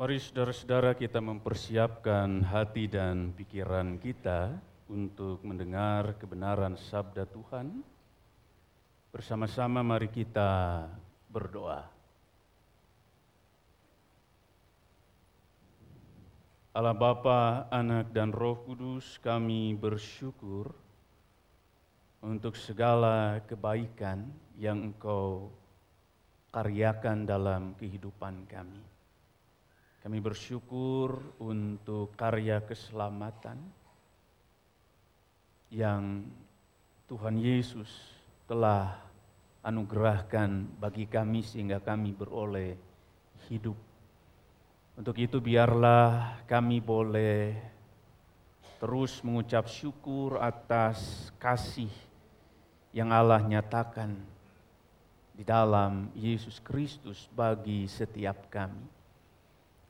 Mari saudara-saudara kita mempersiapkan hati dan pikiran kita untuk mendengar kebenaran sabda Tuhan. Bersama-sama mari kita berdoa. Allah Bapa, Anak dan Roh Kudus, kami bersyukur untuk segala kebaikan yang Engkau karyakan dalam kehidupan kami. Kami bersyukur untuk karya keselamatan yang Tuhan Yesus telah anugerahkan bagi kami sehingga kami beroleh hidup untuk itu biarlah kami boleh terus mengucap syukur atas kasih yang Allah nyatakan di dalam Yesus Kristus bagi setiap kami.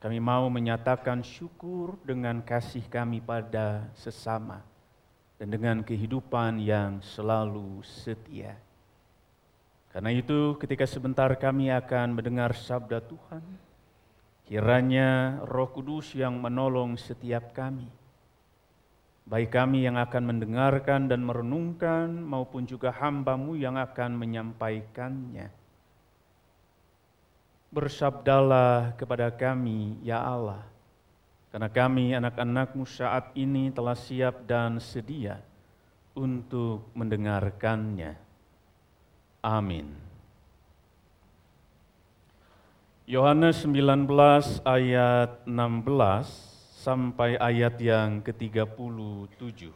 Kami mau menyatakan syukur dengan kasih kami pada sesama dan dengan kehidupan yang selalu setia. Karena itu ketika sebentar kami akan mendengar sabda Tuhan, Kiranya roh kudus yang menolong setiap kami, baik kami yang akan mendengarkan dan merenungkan maupun juga hambamu yang akan menyampaikannya. Bersabdalah kepada kami, ya Allah, karena kami anak-anakmu saat ini telah siap dan sedia untuk mendengarkannya. Amin. Yohanes 19 ayat 16 sampai ayat yang ke-37.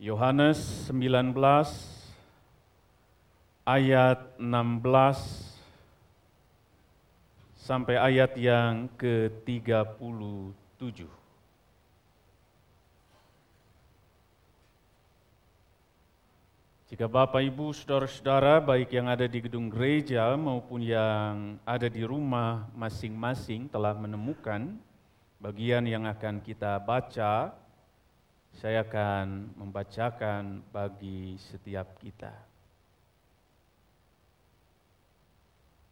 Yohanes 19 ayat 16 sampai ayat yang ke-37. Jika Bapak, Ibu, saudara-saudara, baik yang ada di gedung gereja maupun yang ada di rumah masing-masing telah menemukan bagian yang akan kita baca, saya akan membacakan bagi setiap kita.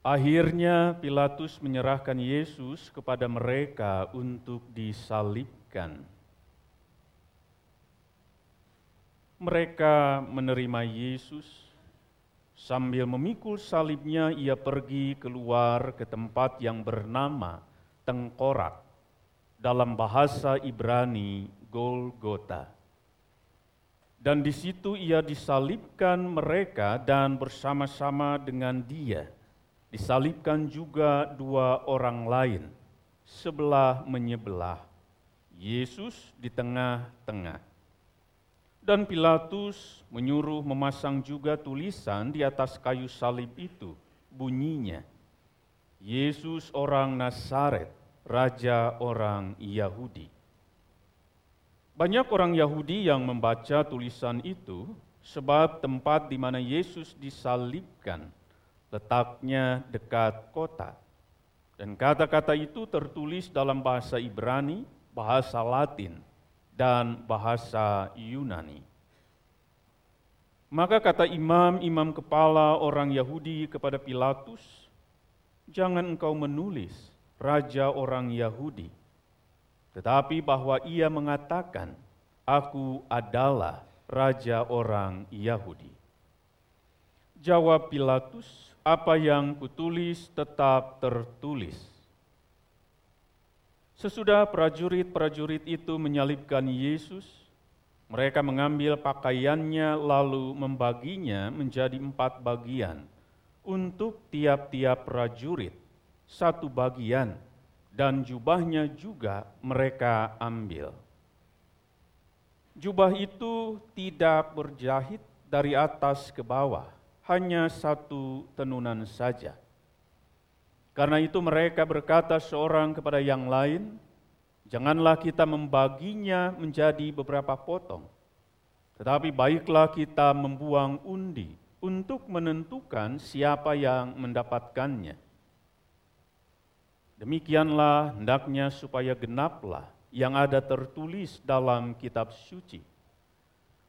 Akhirnya Pilatus menyerahkan Yesus kepada mereka untuk disalibkan. mereka menerima Yesus, sambil memikul salibnya ia pergi keluar ke tempat yang bernama Tengkorak, dalam bahasa Ibrani Golgota. Dan di situ ia disalibkan mereka dan bersama-sama dengan dia disalibkan juga dua orang lain, sebelah menyebelah, Yesus di tengah-tengah. Dan Pilatus menyuruh memasang juga tulisan di atas kayu salib itu. Bunyinya, Yesus orang Nazaret, Raja orang Yahudi. Banyak orang Yahudi yang membaca tulisan itu sebab tempat di mana Yesus disalibkan letaknya dekat kota. Dan kata-kata itu tertulis dalam bahasa Ibrani, bahasa Latin, dan bahasa Yunani. Maka kata imam-imam kepala orang Yahudi kepada Pilatus, "Jangan engkau menulis raja orang Yahudi, tetapi bahwa ia mengatakan, 'Aku adalah raja orang Yahudi.'" Jawab Pilatus, "Apa yang kutulis tetap tertulis." Sesudah prajurit-prajurit itu menyalibkan Yesus, mereka mengambil pakaiannya lalu membaginya menjadi empat bagian untuk tiap-tiap prajurit, satu bagian, dan jubahnya juga mereka ambil. Jubah itu tidak berjahit dari atas ke bawah, hanya satu tenunan saja karena itu mereka berkata seorang kepada yang lain, janganlah kita membaginya menjadi beberapa potong, tetapi baiklah kita membuang undi untuk menentukan siapa yang mendapatkannya. Demikianlah hendaknya supaya genaplah yang ada tertulis dalam kitab suci.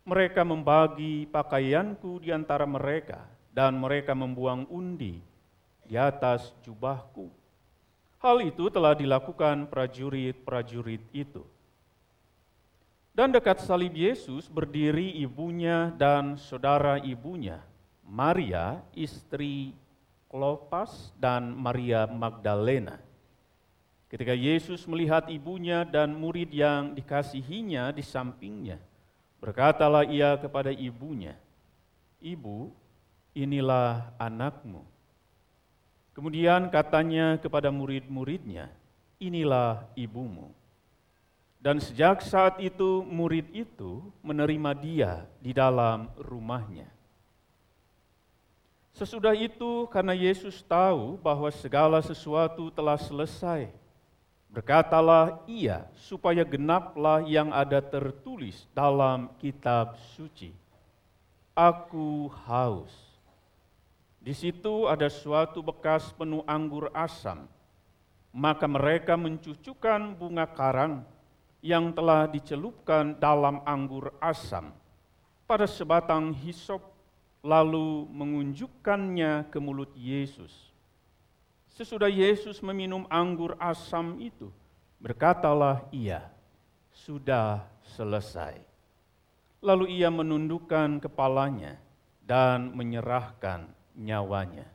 Mereka membagi pakaianku di antara mereka dan mereka membuang undi di atas jubahku. Hal itu telah dilakukan prajurit-prajurit itu. Dan dekat salib Yesus berdiri ibunya dan saudara ibunya, Maria, istri Klopas dan Maria Magdalena. Ketika Yesus melihat ibunya dan murid yang dikasihinya di sampingnya, berkatalah ia kepada ibunya, "Ibu, inilah anakmu." Kemudian katanya kepada murid-muridnya, "Inilah ibumu." Dan sejak saat itu murid itu menerima dia di dalam rumahnya. Sesudah itu karena Yesus tahu bahwa segala sesuatu telah selesai, Berkatalah ia supaya genaplah yang ada tertulis dalam kitab suci. Aku haus. Di situ ada suatu bekas penuh anggur asam. Maka mereka mencucukkan bunga karang yang telah dicelupkan dalam anggur asam pada sebatang hisop lalu mengunjukkannya ke mulut Yesus. Sesudah Yesus meminum anggur asam itu, berkatalah ia, "Sudah selesai." Lalu ia menundukkan kepalanya dan menyerahkan nyawanya.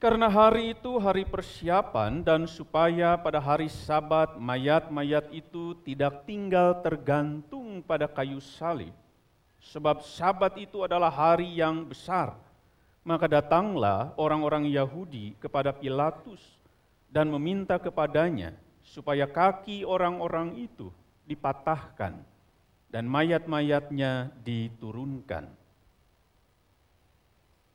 Karena hari itu hari persiapan dan supaya pada hari sabat mayat-mayat itu tidak tinggal tergantung pada kayu salib, sebab sabat itu adalah hari yang besar, maka datanglah orang-orang Yahudi kepada Pilatus dan meminta kepadanya supaya kaki orang-orang itu dipatahkan dan mayat-mayatnya diturunkan.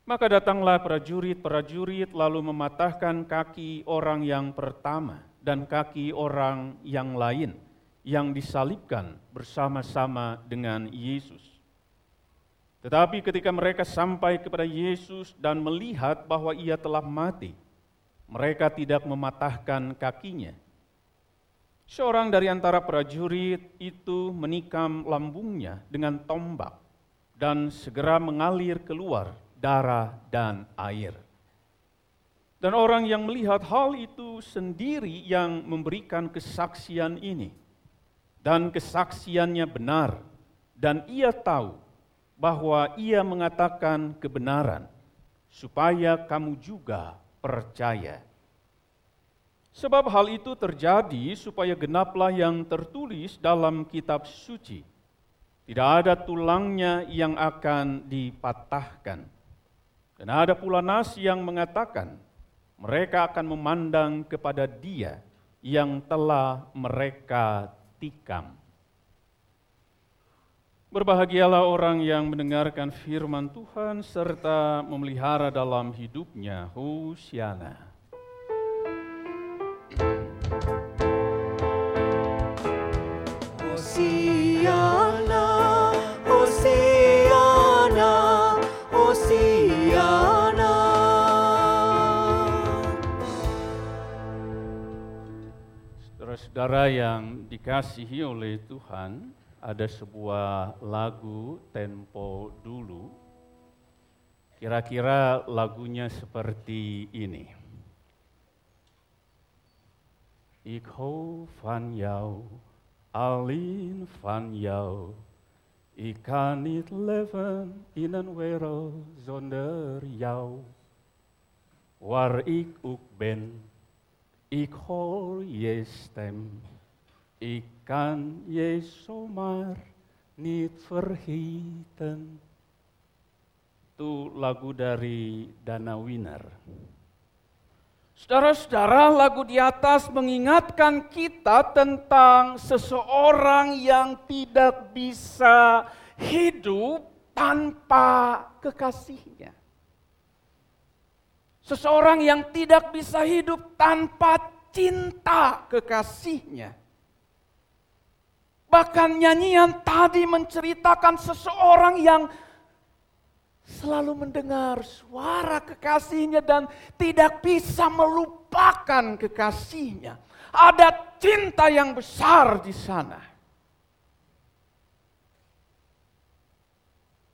Maka datanglah prajurit-prajurit lalu mematahkan kaki orang yang pertama dan kaki orang yang lain yang disalibkan bersama-sama dengan Yesus. Tetapi ketika mereka sampai kepada Yesus dan melihat bahwa ia telah mati, mereka tidak mematahkan kakinya. Seorang dari antara prajurit itu menikam lambungnya dengan tombak dan segera mengalir keluar darah dan air. Dan orang yang melihat hal itu sendiri yang memberikan kesaksian ini. Dan kesaksiannya benar. Dan ia tahu bahwa ia mengatakan kebenaran, supaya kamu juga percaya. Sebab hal itu terjadi supaya genaplah yang tertulis dalam kitab suci. Tidak ada tulangnya yang akan dipatahkan. Dan ada pula nas yang mengatakan, mereka akan memandang kepada dia yang telah mereka tikam. Berbahagialah orang yang mendengarkan firman Tuhan serta memelihara dalam hidupnya. Hosiana. Hosiana, Hosiana, Hosiana. Saudara-saudara yang dikasihi oleh Tuhan, ada sebuah lagu tempo dulu. Kira-kira lagunya seperti ini. Ik hou van jou, alleen van jou. Ik kan niet leven in een wereld zonder jou. Waar ik ook ben, ik hoor je stem. Ik kan je zomaar niet vergeten. Itu lagu dari Dana Winner. Saudara-saudara, lagu di atas mengingatkan kita tentang seseorang yang tidak bisa hidup tanpa kekasihnya. Seseorang yang tidak bisa hidup tanpa cinta kekasihnya. Bahkan nyanyian tadi menceritakan seseorang yang selalu mendengar suara kekasihnya dan tidak bisa melupakan kekasihnya. Ada cinta yang besar di sana.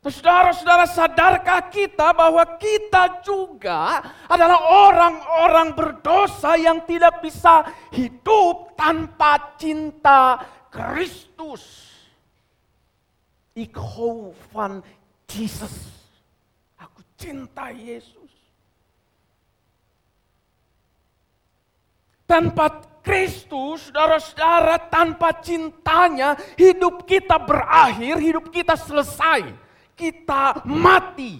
Saudara-saudara, sadarkah kita bahwa kita juga adalah orang-orang berdosa yang tidak bisa hidup tanpa cinta Kristus? Ik hou van Jesus. Aku cinta Yesus. Tanpa Kristus, saudara-saudara, tanpa cintanya, hidup kita berakhir, hidup kita selesai kita mati.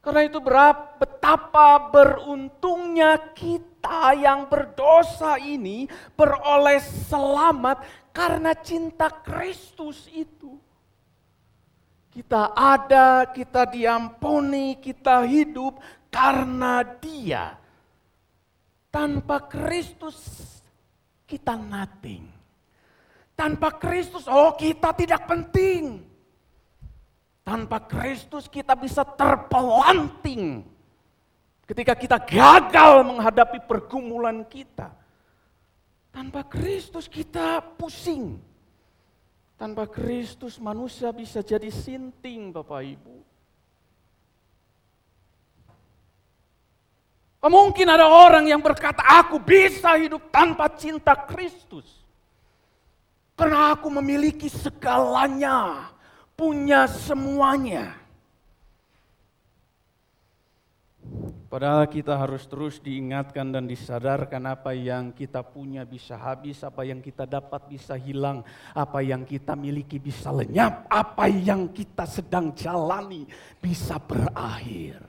Karena itu berapa, betapa beruntungnya kita yang berdosa ini beroleh selamat karena cinta Kristus itu. Kita ada, kita diampuni, kita hidup karena dia. Tanpa Kristus kita nothing. Tanpa Kristus, oh kita tidak penting. Tanpa Kristus kita bisa terpelanting. Ketika kita gagal menghadapi pergumulan kita. Tanpa Kristus kita pusing. Tanpa Kristus manusia bisa jadi sinting Bapak Ibu. Mungkin ada orang yang berkata, aku bisa hidup tanpa cinta Kristus. Karena aku memiliki segalanya punya semuanya. Padahal kita harus terus diingatkan dan disadarkan apa yang kita punya bisa habis, apa yang kita dapat bisa hilang, apa yang kita miliki bisa lenyap, apa yang kita sedang jalani bisa berakhir.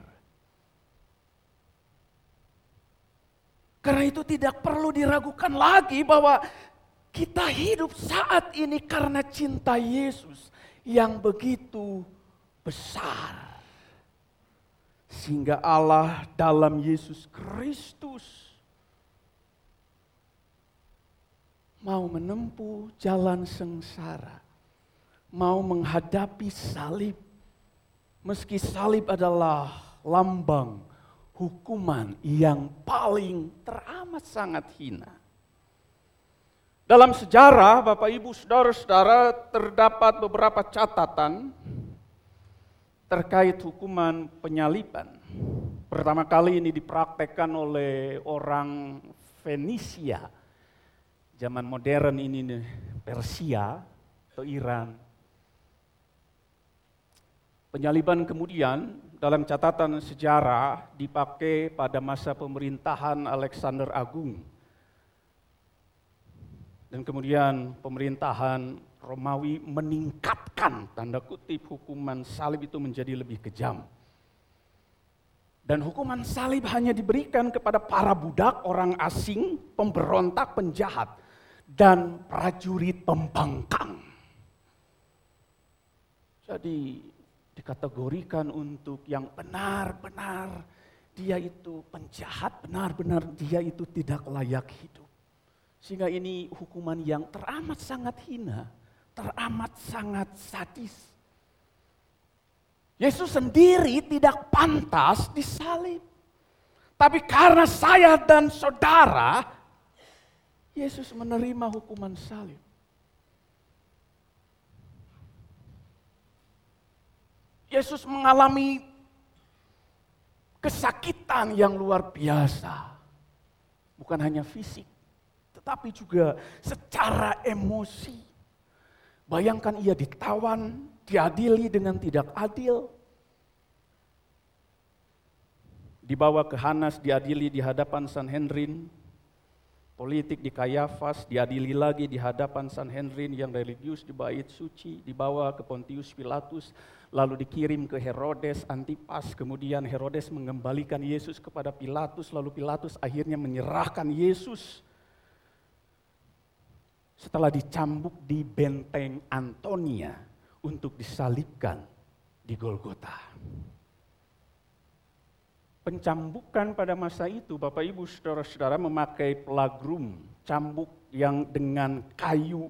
Karena itu tidak perlu diragukan lagi bahwa kita hidup saat ini karena cinta Yesus yang begitu besar. Sehingga Allah dalam Yesus Kristus mau menempuh jalan sengsara, mau menghadapi salib, meski salib adalah lambang hukuman yang paling teramat sangat hina. Dalam sejarah, Bapak Ibu, saudara-saudara, terdapat beberapa catatan terkait hukuman penyaliban. Pertama kali ini dipraktekkan oleh orang Fenisia. Zaman modern ini Persia atau Iran. Penyaliban kemudian dalam catatan sejarah dipakai pada masa pemerintahan Alexander Agung dan kemudian pemerintahan Romawi meningkatkan tanda kutip hukuman salib itu menjadi lebih kejam. Dan hukuman salib hanya diberikan kepada para budak, orang asing, pemberontak, penjahat, dan prajurit pembangkang. Jadi dikategorikan untuk yang benar-benar dia itu penjahat, benar-benar dia itu tidak layak hidup. Sehingga ini hukuman yang teramat sangat hina, teramat sangat sadis. Yesus sendiri tidak pantas disalib. Tapi karena saya dan saudara, Yesus menerima hukuman salib. Yesus mengalami kesakitan yang luar biasa. Bukan hanya fisik, tetapi juga secara emosi. Bayangkan ia ditawan, diadili dengan tidak adil. Dibawa ke Hanas, diadili di hadapan Sanhedrin. Politik di Kayafas, diadili lagi di hadapan Sanhedrin yang religius di bait suci, dibawa ke Pontius Pilatus, lalu dikirim ke Herodes Antipas, kemudian Herodes mengembalikan Yesus kepada Pilatus, lalu Pilatus akhirnya menyerahkan Yesus setelah dicambuk di benteng Antonia untuk disalibkan di Golgota. Pencambukan pada masa itu, Bapak Ibu Saudara-saudara memakai pelagrum, cambuk yang dengan kayu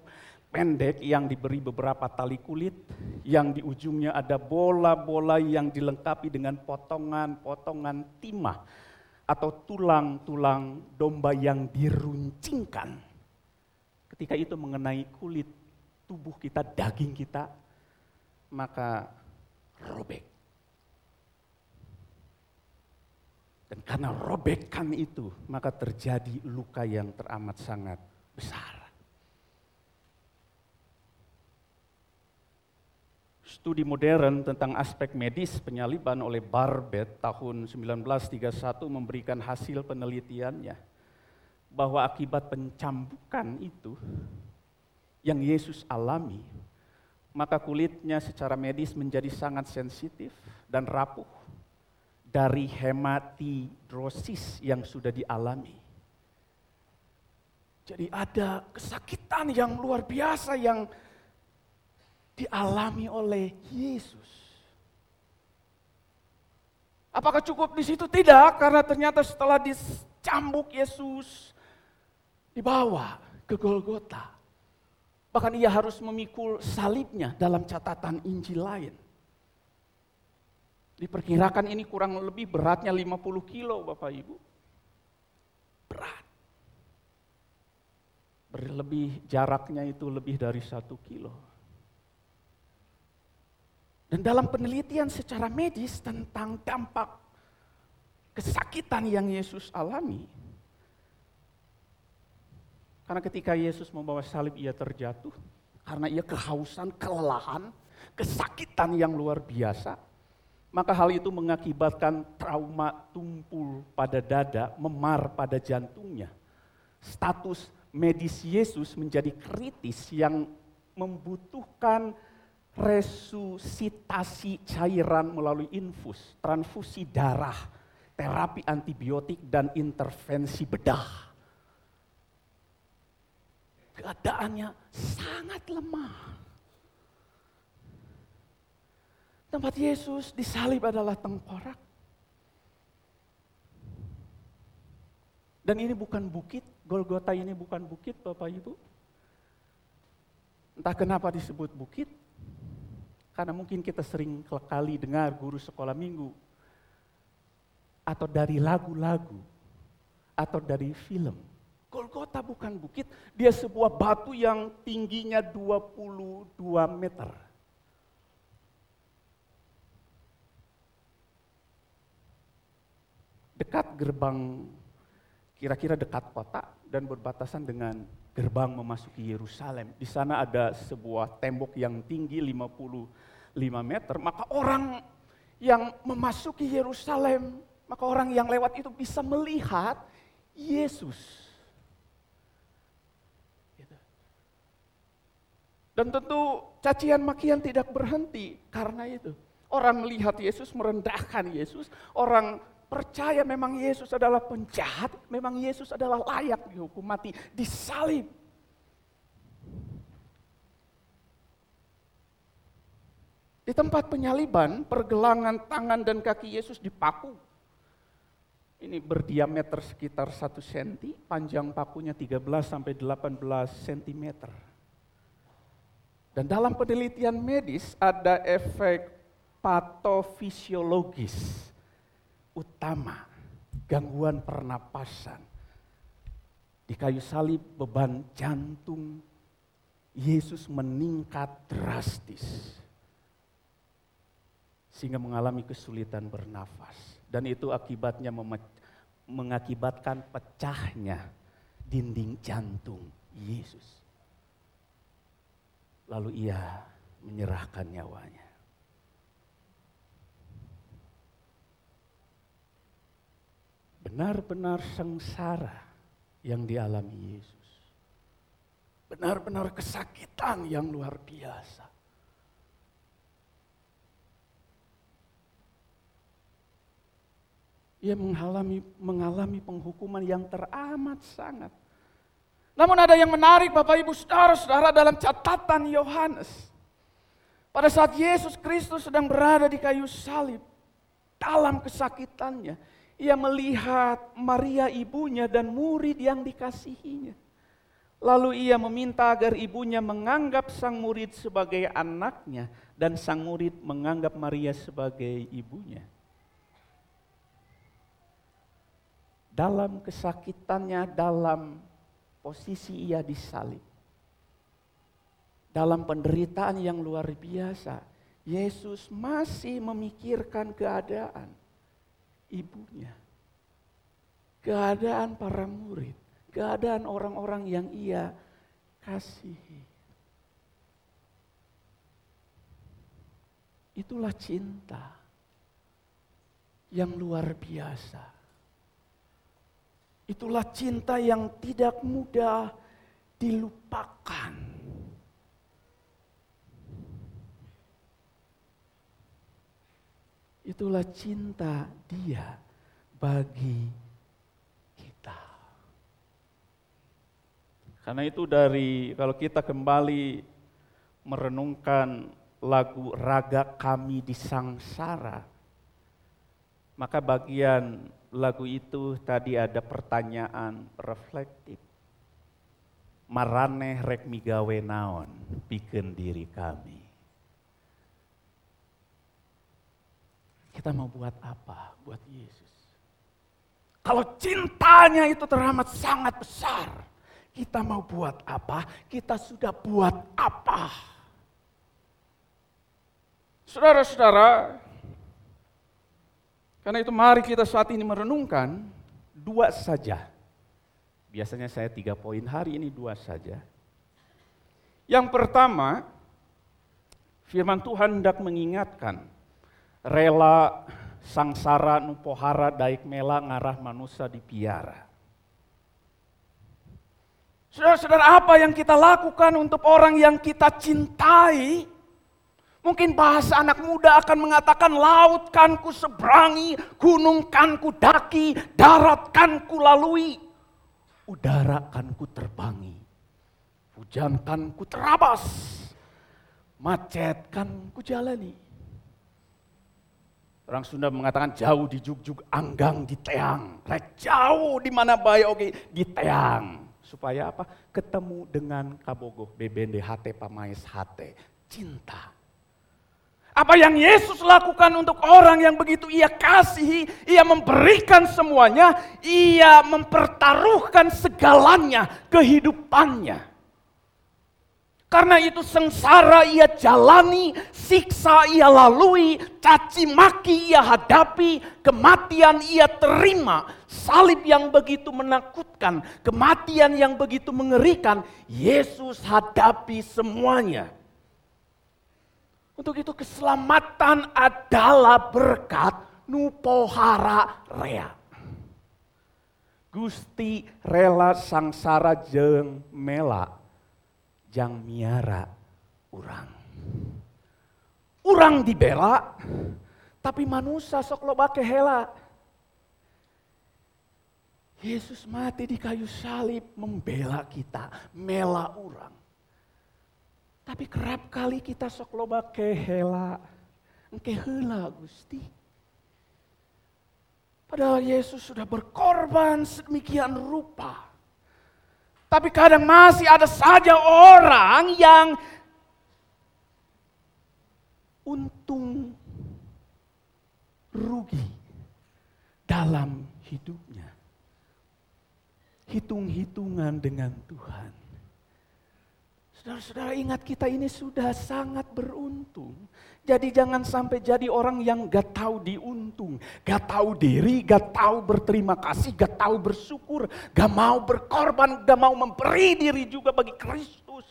pendek yang diberi beberapa tali kulit, yang di ujungnya ada bola-bola yang dilengkapi dengan potongan-potongan timah atau tulang-tulang domba yang diruncingkan ketika itu mengenai kulit tubuh kita, daging kita, maka robek. Dan karena robekan itu, maka terjadi luka yang teramat sangat besar. Studi modern tentang aspek medis penyaliban oleh Barbet tahun 1931 memberikan hasil penelitiannya bahwa akibat pencambukan itu yang Yesus alami, maka kulitnya secara medis menjadi sangat sensitif dan rapuh dari hematidrosis yang sudah dialami. Jadi ada kesakitan yang luar biasa yang dialami oleh Yesus. Apakah cukup di situ? Tidak, karena ternyata setelah dicambuk Yesus dibawa ke Golgota. Bahkan ia harus memikul salibnya dalam catatan Injil lain. Diperkirakan ini kurang lebih beratnya 50 kilo Bapak Ibu. Berat. Berlebih jaraknya itu lebih dari satu kilo. Dan dalam penelitian secara medis tentang dampak kesakitan yang Yesus alami. Karena ketika Yesus membawa salib ia terjatuh. Karena ia kehausan, kelelahan, kesakitan yang luar biasa maka hal itu mengakibatkan trauma tumpul pada dada, memar pada jantungnya. Status medis Yesus menjadi kritis yang membutuhkan resusitasi cairan melalui infus, transfusi darah, terapi antibiotik dan intervensi bedah. Keadaannya sangat lemah. Tempat Yesus disalib adalah tengkorak. Dan ini bukan bukit, Golgota ini bukan bukit Bapak Ibu. Entah kenapa disebut bukit, karena mungkin kita sering kali dengar guru sekolah minggu, atau dari lagu-lagu, atau dari film. Golgota bukan bukit, dia sebuah batu yang tingginya 22 meter. dekat gerbang, kira-kira dekat kota dan berbatasan dengan gerbang memasuki Yerusalem. Di sana ada sebuah tembok yang tinggi 55 meter, maka orang yang memasuki Yerusalem, maka orang yang lewat itu bisa melihat Yesus. Dan tentu cacian makian tidak berhenti karena itu. Orang melihat Yesus, merendahkan Yesus. Orang percaya memang Yesus adalah penjahat, memang Yesus adalah layak dihukum mati, disalib. Di tempat penyaliban, pergelangan tangan dan kaki Yesus dipaku. Ini berdiameter sekitar 1 cm, panjang pakunya 13 sampai 18 cm. Dan dalam penelitian medis ada efek patofisiologis utama, gangguan pernapasan. Di kayu salib beban jantung Yesus meningkat drastis. Sehingga mengalami kesulitan bernafas. Dan itu akibatnya mengakibatkan pecahnya dinding jantung Yesus. Lalu ia menyerahkan nyawanya. benar-benar sengsara yang dialami Yesus. Benar-benar kesakitan yang luar biasa. Ia mengalami mengalami penghukuman yang teramat sangat. Namun ada yang menarik Bapak Ibu Saudara-saudara dalam catatan Yohanes. Pada saat Yesus Kristus sedang berada di kayu salib, dalam kesakitannya, ia melihat Maria ibunya dan murid yang dikasihinya. Lalu ia meminta agar ibunya menganggap sang murid sebagai anaknya dan sang murid menganggap Maria sebagai ibunya. Dalam kesakitannya, dalam posisi ia disalib. Dalam penderitaan yang luar biasa, Yesus masih memikirkan keadaan ibunya. Keadaan para murid, keadaan orang-orang yang ia kasihi. Itulah cinta yang luar biasa. Itulah cinta yang tidak mudah dilupakan. Itulah cinta dia bagi kita. Karena itu dari kalau kita kembali merenungkan lagu Raga Kami di Sangsara, maka bagian lagu itu tadi ada pertanyaan reflektif. Marane rek migawe naon bikin diri kami. Kita mau buat apa buat Yesus? Kalau cintanya itu teramat sangat besar, kita mau buat apa? Kita sudah buat apa? Saudara-saudara, karena itu mari kita saat ini merenungkan dua saja Biasanya saya tiga poin, hari ini dua saja. Yang pertama, firman Tuhan hendak mengingatkan, rela sangsara nupohara daik mela ngarah manusia dipiara. Saudara-saudara apa yang kita lakukan untuk orang yang kita cintai, Mungkin bahasa anak muda akan mengatakan laut kan ku seberangi, gunung kan ku daki, darat kan ku lalui udara kan ku terbangi, hujan kan ku terabas, macet kan ku jalani. Orang Sunda mengatakan jauh di jugjug, anggang di teang. Rek jauh di mana bayo oke di teang. Supaya apa? Ketemu dengan kabogoh bebende hate pamais hate. Cinta apa yang Yesus lakukan untuk orang yang begitu ia kasihi, ia memberikan semuanya, ia mempertaruhkan segalanya kehidupannya. Karena itu sengsara ia jalani, siksa ia lalui, caci maki ia hadapi, kematian ia terima, salib yang begitu menakutkan, kematian yang begitu mengerikan, Yesus hadapi semuanya. Untuk itu keselamatan adalah berkat nupohara rea. Gusti rela sangsara jeng mela jang miara urang. Urang dibela, tapi manusia sok lo bake hela. Yesus mati di kayu salib membela kita, mela urang. Tapi kerap kali kita sok loba kehela, kehela Gusti. Padahal Yesus sudah berkorban sedemikian rupa. Tapi kadang masih ada saja orang yang untung rugi dalam hidupnya. Hitung-hitungan dengan Tuhan. Saudara-saudara ingat kita ini sudah sangat beruntung. Jadi jangan sampai jadi orang yang gak tahu diuntung, gak tahu diri, gak tahu berterima kasih, gak tahu bersyukur, gak mau berkorban, gak mau memberi diri juga bagi Kristus.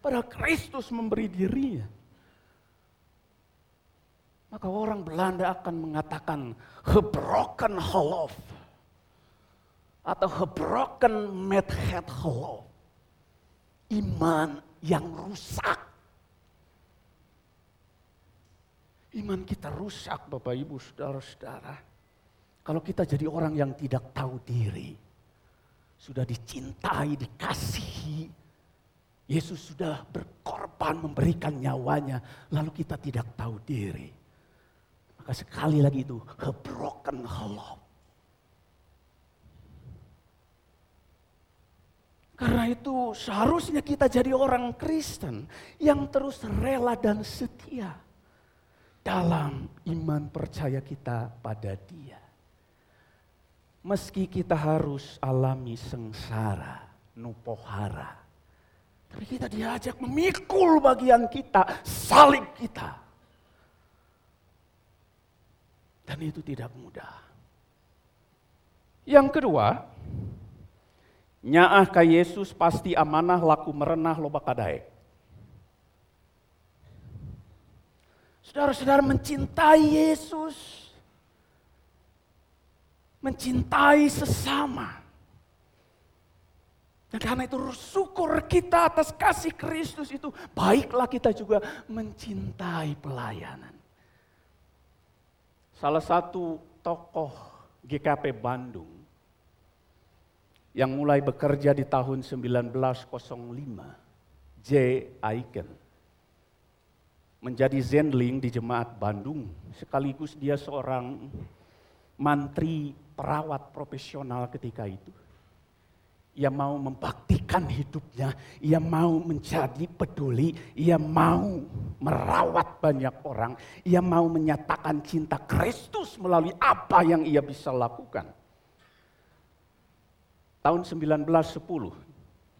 Padahal Kristus memberi dirinya. Maka orang Belanda akan mengatakan gebroken geloof. Atau gebroken met het geloof. Iman yang rusak. Iman kita rusak Bapak Ibu Saudara-saudara. Kalau kita jadi orang yang tidak tahu diri. Sudah dicintai, dikasihi. Yesus sudah berkorban memberikan nyawanya. Lalu kita tidak tahu diri. Maka sekali lagi itu, gebroken heart. Karena itu seharusnya kita jadi orang Kristen yang terus rela dan setia dalam iman percaya kita pada dia. Meski kita harus alami sengsara, nupohara. Tapi kita diajak memikul bagian kita, salib kita. Dan itu tidak mudah. Yang kedua, nyaah ka Yesus pasti amanah laku merenah loba kadaek. Saudara-saudara mencintai Yesus. Mencintai sesama. Dan karena itu syukur kita atas kasih Kristus itu. Baiklah kita juga mencintai pelayanan. Salah satu tokoh GKP Bandung yang mulai bekerja di tahun 1905, J. Aiken, menjadi zenling di jemaat Bandung. Sekaligus dia seorang mantri perawat profesional ketika itu ia mau membaktikan hidupnya, ia mau menjadi peduli, ia mau merawat banyak orang, ia mau menyatakan cinta Kristus melalui apa yang ia bisa lakukan. Tahun 1910,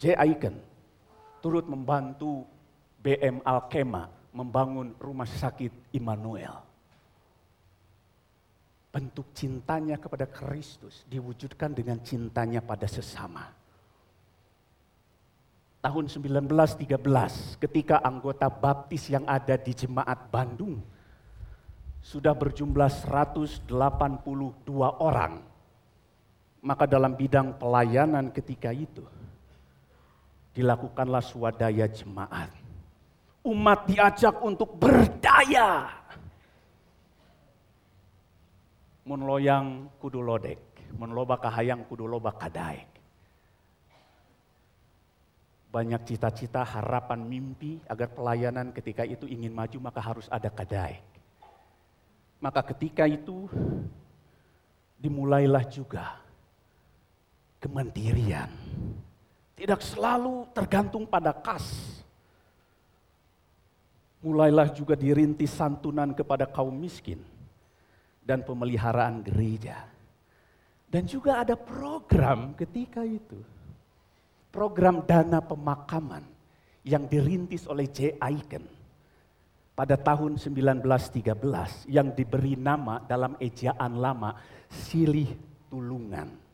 J. Aiken turut membantu BM Alkema membangun rumah sakit Immanuel. Bentuk cintanya kepada Kristus diwujudkan dengan cintanya pada sesama tahun 1913 ketika anggota baptis yang ada di jemaat Bandung sudah berjumlah 182 orang. Maka dalam bidang pelayanan ketika itu dilakukanlah swadaya jemaat. Umat diajak untuk berdaya. Mun loyang kudu lodek, mun loba kahayang kudu loba kadaek banyak cita-cita, harapan, mimpi agar pelayanan ketika itu ingin maju maka harus ada kadai. Maka ketika itu dimulailah juga kemandirian. Tidak selalu tergantung pada kas. Mulailah juga dirintis santunan kepada kaum miskin dan pemeliharaan gereja. Dan juga ada program ketika itu program dana pemakaman yang dirintis oleh J. Aiken pada tahun 1913 yang diberi nama dalam ejaan lama Silih Tulungan.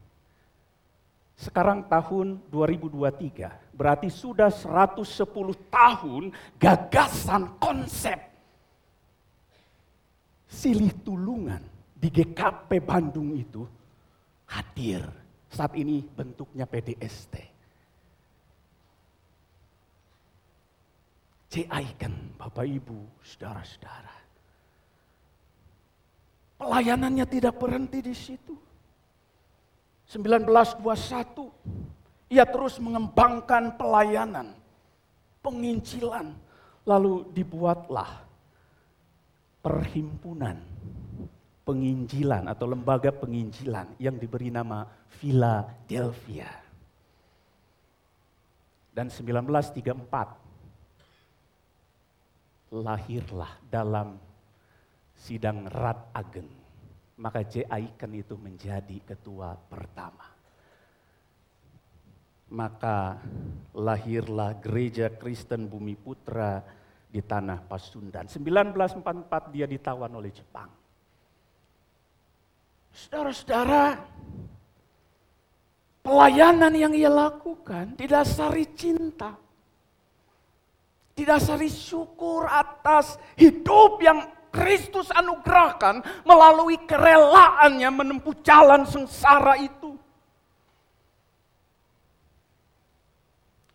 Sekarang tahun 2023, berarti sudah 110 tahun gagasan konsep Silih Tulungan di GKP Bandung itu hadir. Saat ini bentuknya PDST. Icon, Bapak Ibu, saudara-saudara. Pelayanannya tidak berhenti di situ. 1921, ia terus mengembangkan pelayanan, pengincilan, lalu dibuatlah perhimpunan penginjilan atau lembaga penginjilan yang diberi nama Philadelphia. Dan 1934 lahirlah dalam sidang Rat Ageng. Maka J. Aiken itu menjadi ketua pertama. Maka lahirlah gereja Kristen Bumi Putra di tanah Pasundan. 1944 dia ditawan oleh Jepang. Saudara-saudara, pelayanan yang ia lakukan didasari cinta didasari syukur atas hidup yang Kristus anugerahkan melalui kerelaannya menempuh jalan sengsara itu.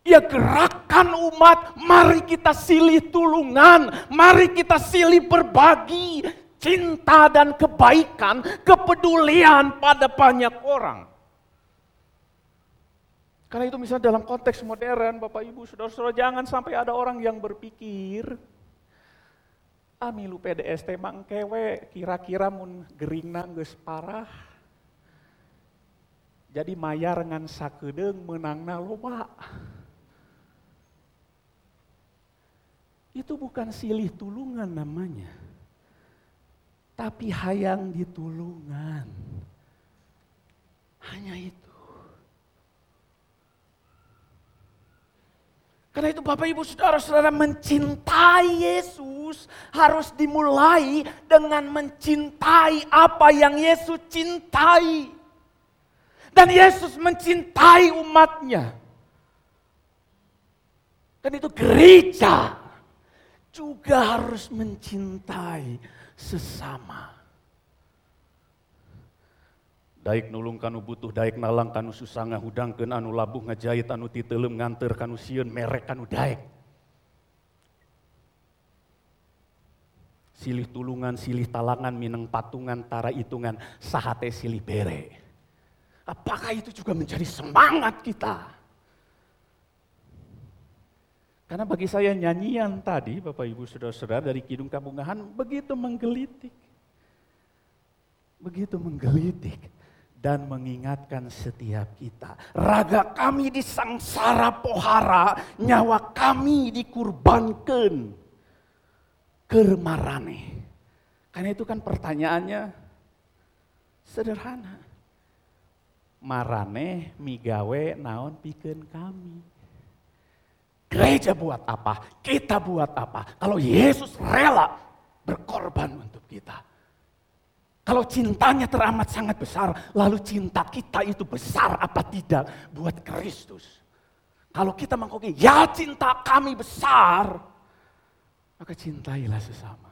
Ia gerakan umat, mari kita silih tulungan, mari kita silih berbagi cinta dan kebaikan, kepedulian pada banyak orang. Karena itu misalnya dalam konteks modern, Bapak Ibu, Saudara-saudara, jangan sampai ada orang yang berpikir, ah milu PDST mangkewe, kira-kira mun geringna geus parah. Jadi mayar dengan sakedeng menangna loba. Itu bukan silih tulungan namanya. Tapi hayang ditulungan. Hanya itu. Karena itu Bapak Ibu Saudara-saudara mencintai Yesus harus dimulai dengan mencintai apa yang Yesus cintai. Dan Yesus mencintai umatnya. Dan itu gereja juga harus mencintai sesama. Daik nulung kanu butuh, daik nalang kanu susah ngahudangkeun anu labuh ngajahit anu titelem nganter kanu sieun merek kanu daik. Silih tulungan, silih talangan, mineng patungan, tara hitungan, sahate silih bere. Apakah itu juga menjadi semangat kita? Karena bagi saya nyanyian tadi, Bapak Ibu Saudara-saudara dari Kidung Kabungahan begitu menggelitik. Begitu menggelitik dan mengingatkan setiap kita. Raga kami disangsara pohara, nyawa kami dikurbankan kermarane. Karena itu kan pertanyaannya sederhana. Marane migawe naon piken kami. Gereja buat apa? Kita buat apa? Kalau Yesus rela berkorban untuk kita. Kalau cintanya teramat sangat besar, lalu cinta kita itu besar apa tidak buat Kristus. Kalau kita mengkoki, ya cinta kami besar, maka cintailah sesama.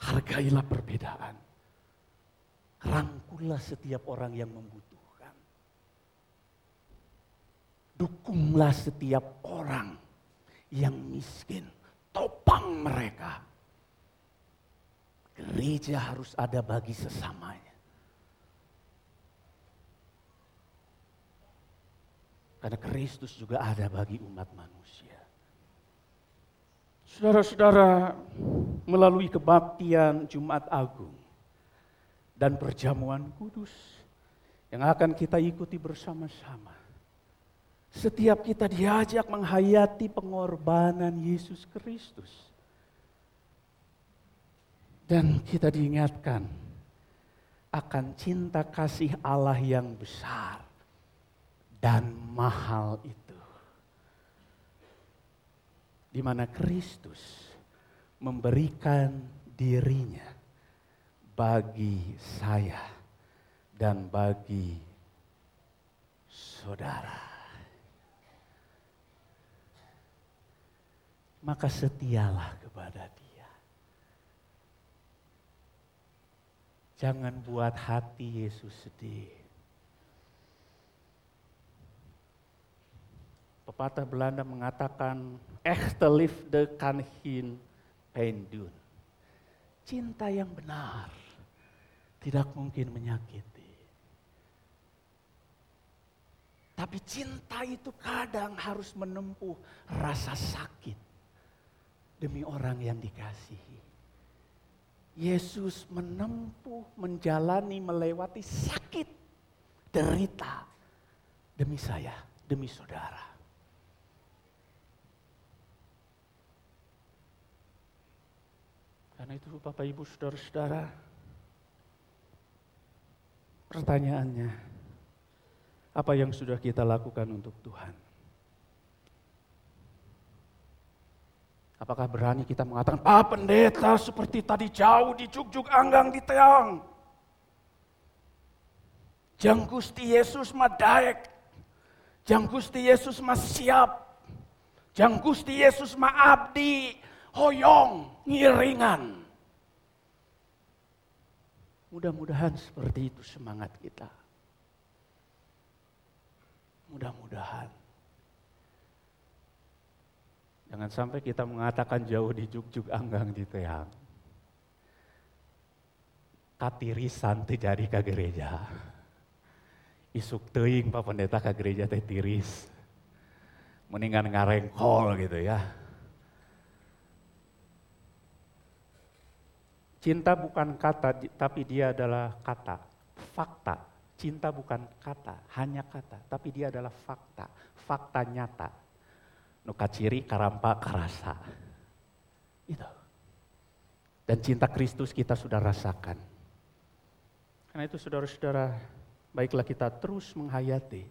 Hargailah perbedaan. Rangkullah setiap orang yang membutuhkan. Dukunglah setiap orang yang miskin. Topang mereka Gereja harus ada bagi sesamanya. Karena Kristus juga ada bagi umat manusia. Saudara-saudara, melalui kebaktian Jumat Agung dan perjamuan kudus yang akan kita ikuti bersama-sama. Setiap kita diajak menghayati pengorbanan Yesus Kristus dan kita diingatkan akan cinta kasih Allah yang besar dan mahal itu. Di mana Kristus memberikan dirinya bagi saya dan bagi saudara. Maka setialah kepada dia. Jangan buat hati Yesus sedih. Pepatah Belanda mengatakan, echte liefde kan hin pijn doen. Cinta yang benar tidak mungkin menyakiti. Tapi cinta itu kadang harus menempuh rasa sakit demi orang yang dikasihi. Yesus menempuh, menjalani, melewati sakit, derita demi saya, demi saudara. Karena itu Bapak Ibu Saudara-saudara, pertanyaannya, apa yang sudah kita lakukan untuk Tuhan? Apakah berani kita mengatakan, Pak pendeta seperti tadi jauh di juk-juk anggang di teang. Jang Gusti Yesus mah daek. Jang Gusti Yesus mah siap. Jang Gusti Yesus mah abdi. Hoyong, ngiringan. Mudah-mudahan seperti itu semangat kita. Mudah-mudahan. Jangan sampai kita mengatakan jauh di juk-juk anggang di teang. Katirisan terjadi ke gereja. Isuk teing Pak Pendeta ke gereja teh tiris. Mendingan ngarengkol gitu ya. Cinta bukan kata, tapi dia adalah kata, fakta. Cinta bukan kata, hanya kata, tapi dia adalah fakta, fakta nyata nuka ciri karampa karasa. Itu. Dan cinta Kristus kita sudah rasakan. Karena itu saudara-saudara, baiklah kita terus menghayati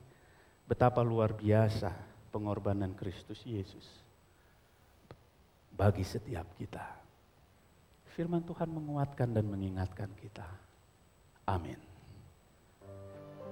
betapa luar biasa pengorbanan Kristus Yesus bagi setiap kita. Firman Tuhan menguatkan dan mengingatkan kita. Amin.